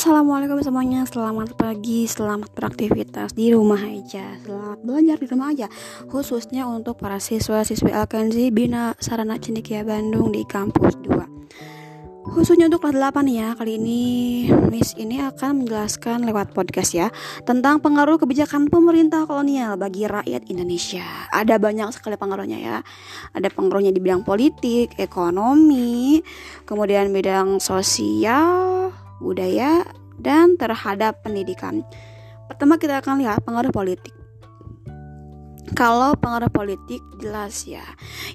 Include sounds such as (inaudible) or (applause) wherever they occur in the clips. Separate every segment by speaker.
Speaker 1: Assalamualaikum semuanya, selamat pagi, selamat beraktivitas di rumah aja, selamat belajar di rumah aja, khususnya untuk para siswa-siswi Alkenzi Bina Sarana Cendekia Bandung di kampus 2. Khususnya untuk kelas 8 ya, kali ini Miss ini akan menjelaskan lewat podcast ya tentang pengaruh kebijakan pemerintah kolonial bagi rakyat Indonesia. Ada banyak sekali pengaruhnya ya. Ada pengaruhnya di bidang politik, ekonomi, kemudian bidang sosial, budaya, dan terhadap pendidikan. Pertama kita akan lihat pengaruh politik. Kalau pengaruh politik jelas ya,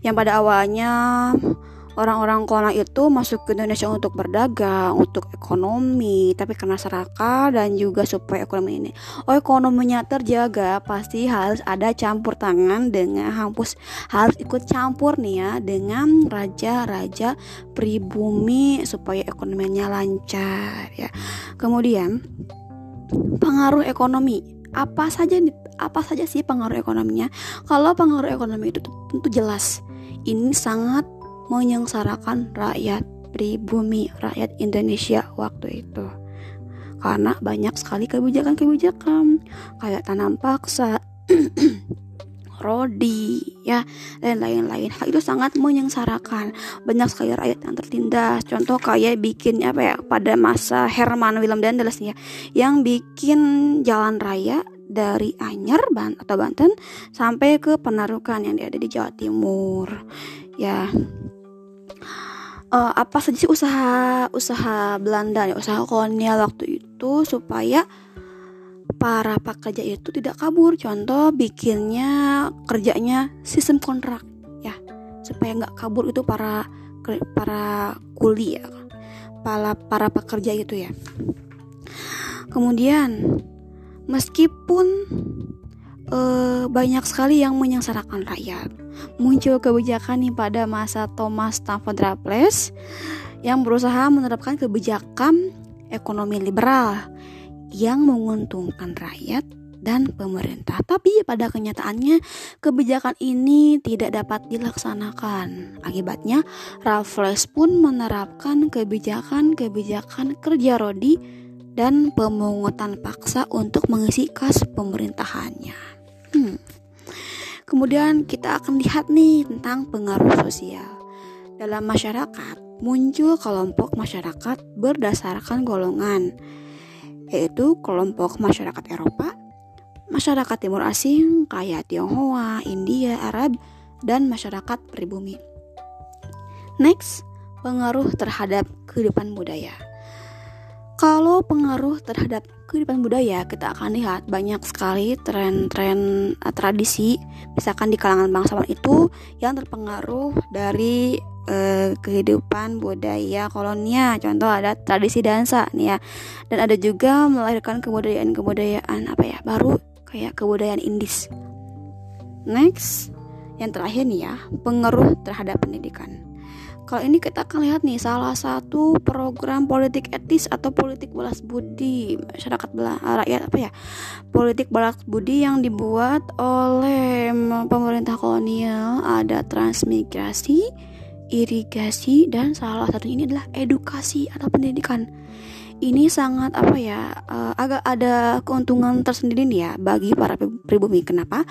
Speaker 1: yang pada awalnya orang-orang kolonial itu masuk ke Indonesia untuk berdagang, untuk ekonomi, tapi karena serakah dan juga supaya ekonomi ini, oh ekonominya terjaga, pasti harus ada campur tangan dengan hampus harus ikut campur nih ya dengan raja-raja pribumi supaya ekonominya lancar ya. Kemudian pengaruh ekonomi apa saja apa saja sih pengaruh ekonominya? Kalau pengaruh ekonomi itu tentu jelas ini sangat menyengsarakan rakyat pribumi, rakyat Indonesia waktu itu. Karena banyak sekali kebijakan-kebijakan kayak tanam paksa, (clears throat) rodi, ya, dan lain-lain. Hal itu sangat menyengsarakan. Banyak sekali rakyat yang tertindas. Contoh kayak bikin apa ya pada masa Herman Willem Dandeles ya, yang bikin jalan raya dari Anyer atau Banten sampai ke Penarukan yang ada di Jawa Timur. Ya, uh, apa saja sih usaha usaha Belanda ya usaha kolonial waktu itu supaya para pekerja itu tidak kabur? Contoh bikinnya kerjanya sistem kontrak ya. Supaya nggak kabur itu para para kuli ya. Para para pekerja itu ya. Kemudian meskipun uh, banyak sekali yang menyengsarakan rakyat. Muncul kebijakan nih pada masa Thomas Stafford Raffles yang berusaha menerapkan kebijakan ekonomi liberal yang menguntungkan rakyat dan pemerintah. Tapi pada kenyataannya kebijakan ini tidak dapat dilaksanakan. Akibatnya Raffles pun menerapkan kebijakan-kebijakan kerja rodi dan pemungutan paksa untuk mengisi kas pemerintahannya. Hmm. Kemudian kita akan lihat nih tentang pengaruh sosial. Dalam masyarakat muncul kelompok masyarakat berdasarkan golongan, yaitu kelompok masyarakat Eropa, masyarakat Timur Asing kayak Tionghoa, India, Arab, dan masyarakat pribumi. Next, pengaruh terhadap kehidupan budaya. Kalau pengaruh terhadap kehidupan budaya, kita akan lihat banyak sekali tren-tren uh, tradisi, misalkan di kalangan bangsawan itu yang terpengaruh dari uh, kehidupan budaya kolonial. Contoh ada tradisi dansa nih ya, dan ada juga melahirkan kebudayaan-kebudayaan apa ya baru kayak kebudayaan Indis. Next, yang terakhir nih ya, pengaruh terhadap pendidikan. Kalau ini kita akan lihat nih salah satu program politik etis atau politik balas budi masyarakat bela rakyat apa ya politik balas budi yang dibuat oleh pemerintah kolonial ada transmigrasi, irigasi dan salah satu ini adalah edukasi atau pendidikan. Ini sangat apa ya uh, agak ada keuntungan tersendiri nih ya bagi para pribumi. Kenapa?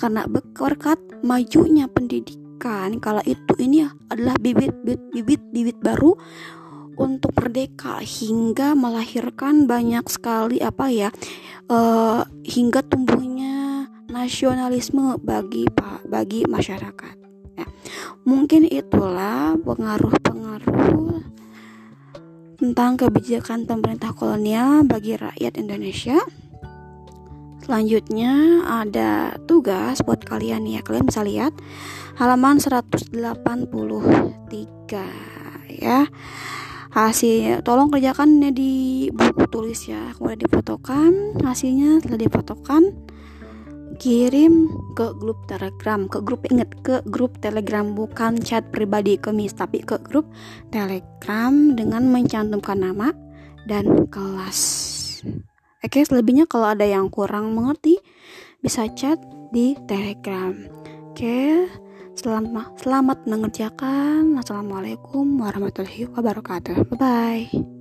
Speaker 1: Karena berkat majunya pendidikan kan kalau itu ini adalah bibit-bibit bibit baru untuk merdeka hingga melahirkan banyak sekali apa ya uh, hingga tumbuhnya nasionalisme bagi pak bagi masyarakat ya. mungkin itulah pengaruh-pengaruh tentang kebijakan pemerintah kolonial bagi rakyat Indonesia Selanjutnya ada tugas buat kalian ya. Kalian bisa lihat halaman 183 ya. Hasil tolong kerjakan ya di buku tulis ya. Kemudian difotokan, hasilnya telah difotokan kirim ke grup telegram ke grup inget ke grup telegram bukan chat pribadi kemis tapi ke grup telegram dengan mencantumkan nama dan kelas Oke, selebihnya kalau ada yang kurang mengerti bisa chat di Telegram. Oke, selamat selamat mengerjakan. Assalamualaikum warahmatullahi wabarakatuh. Bye bye.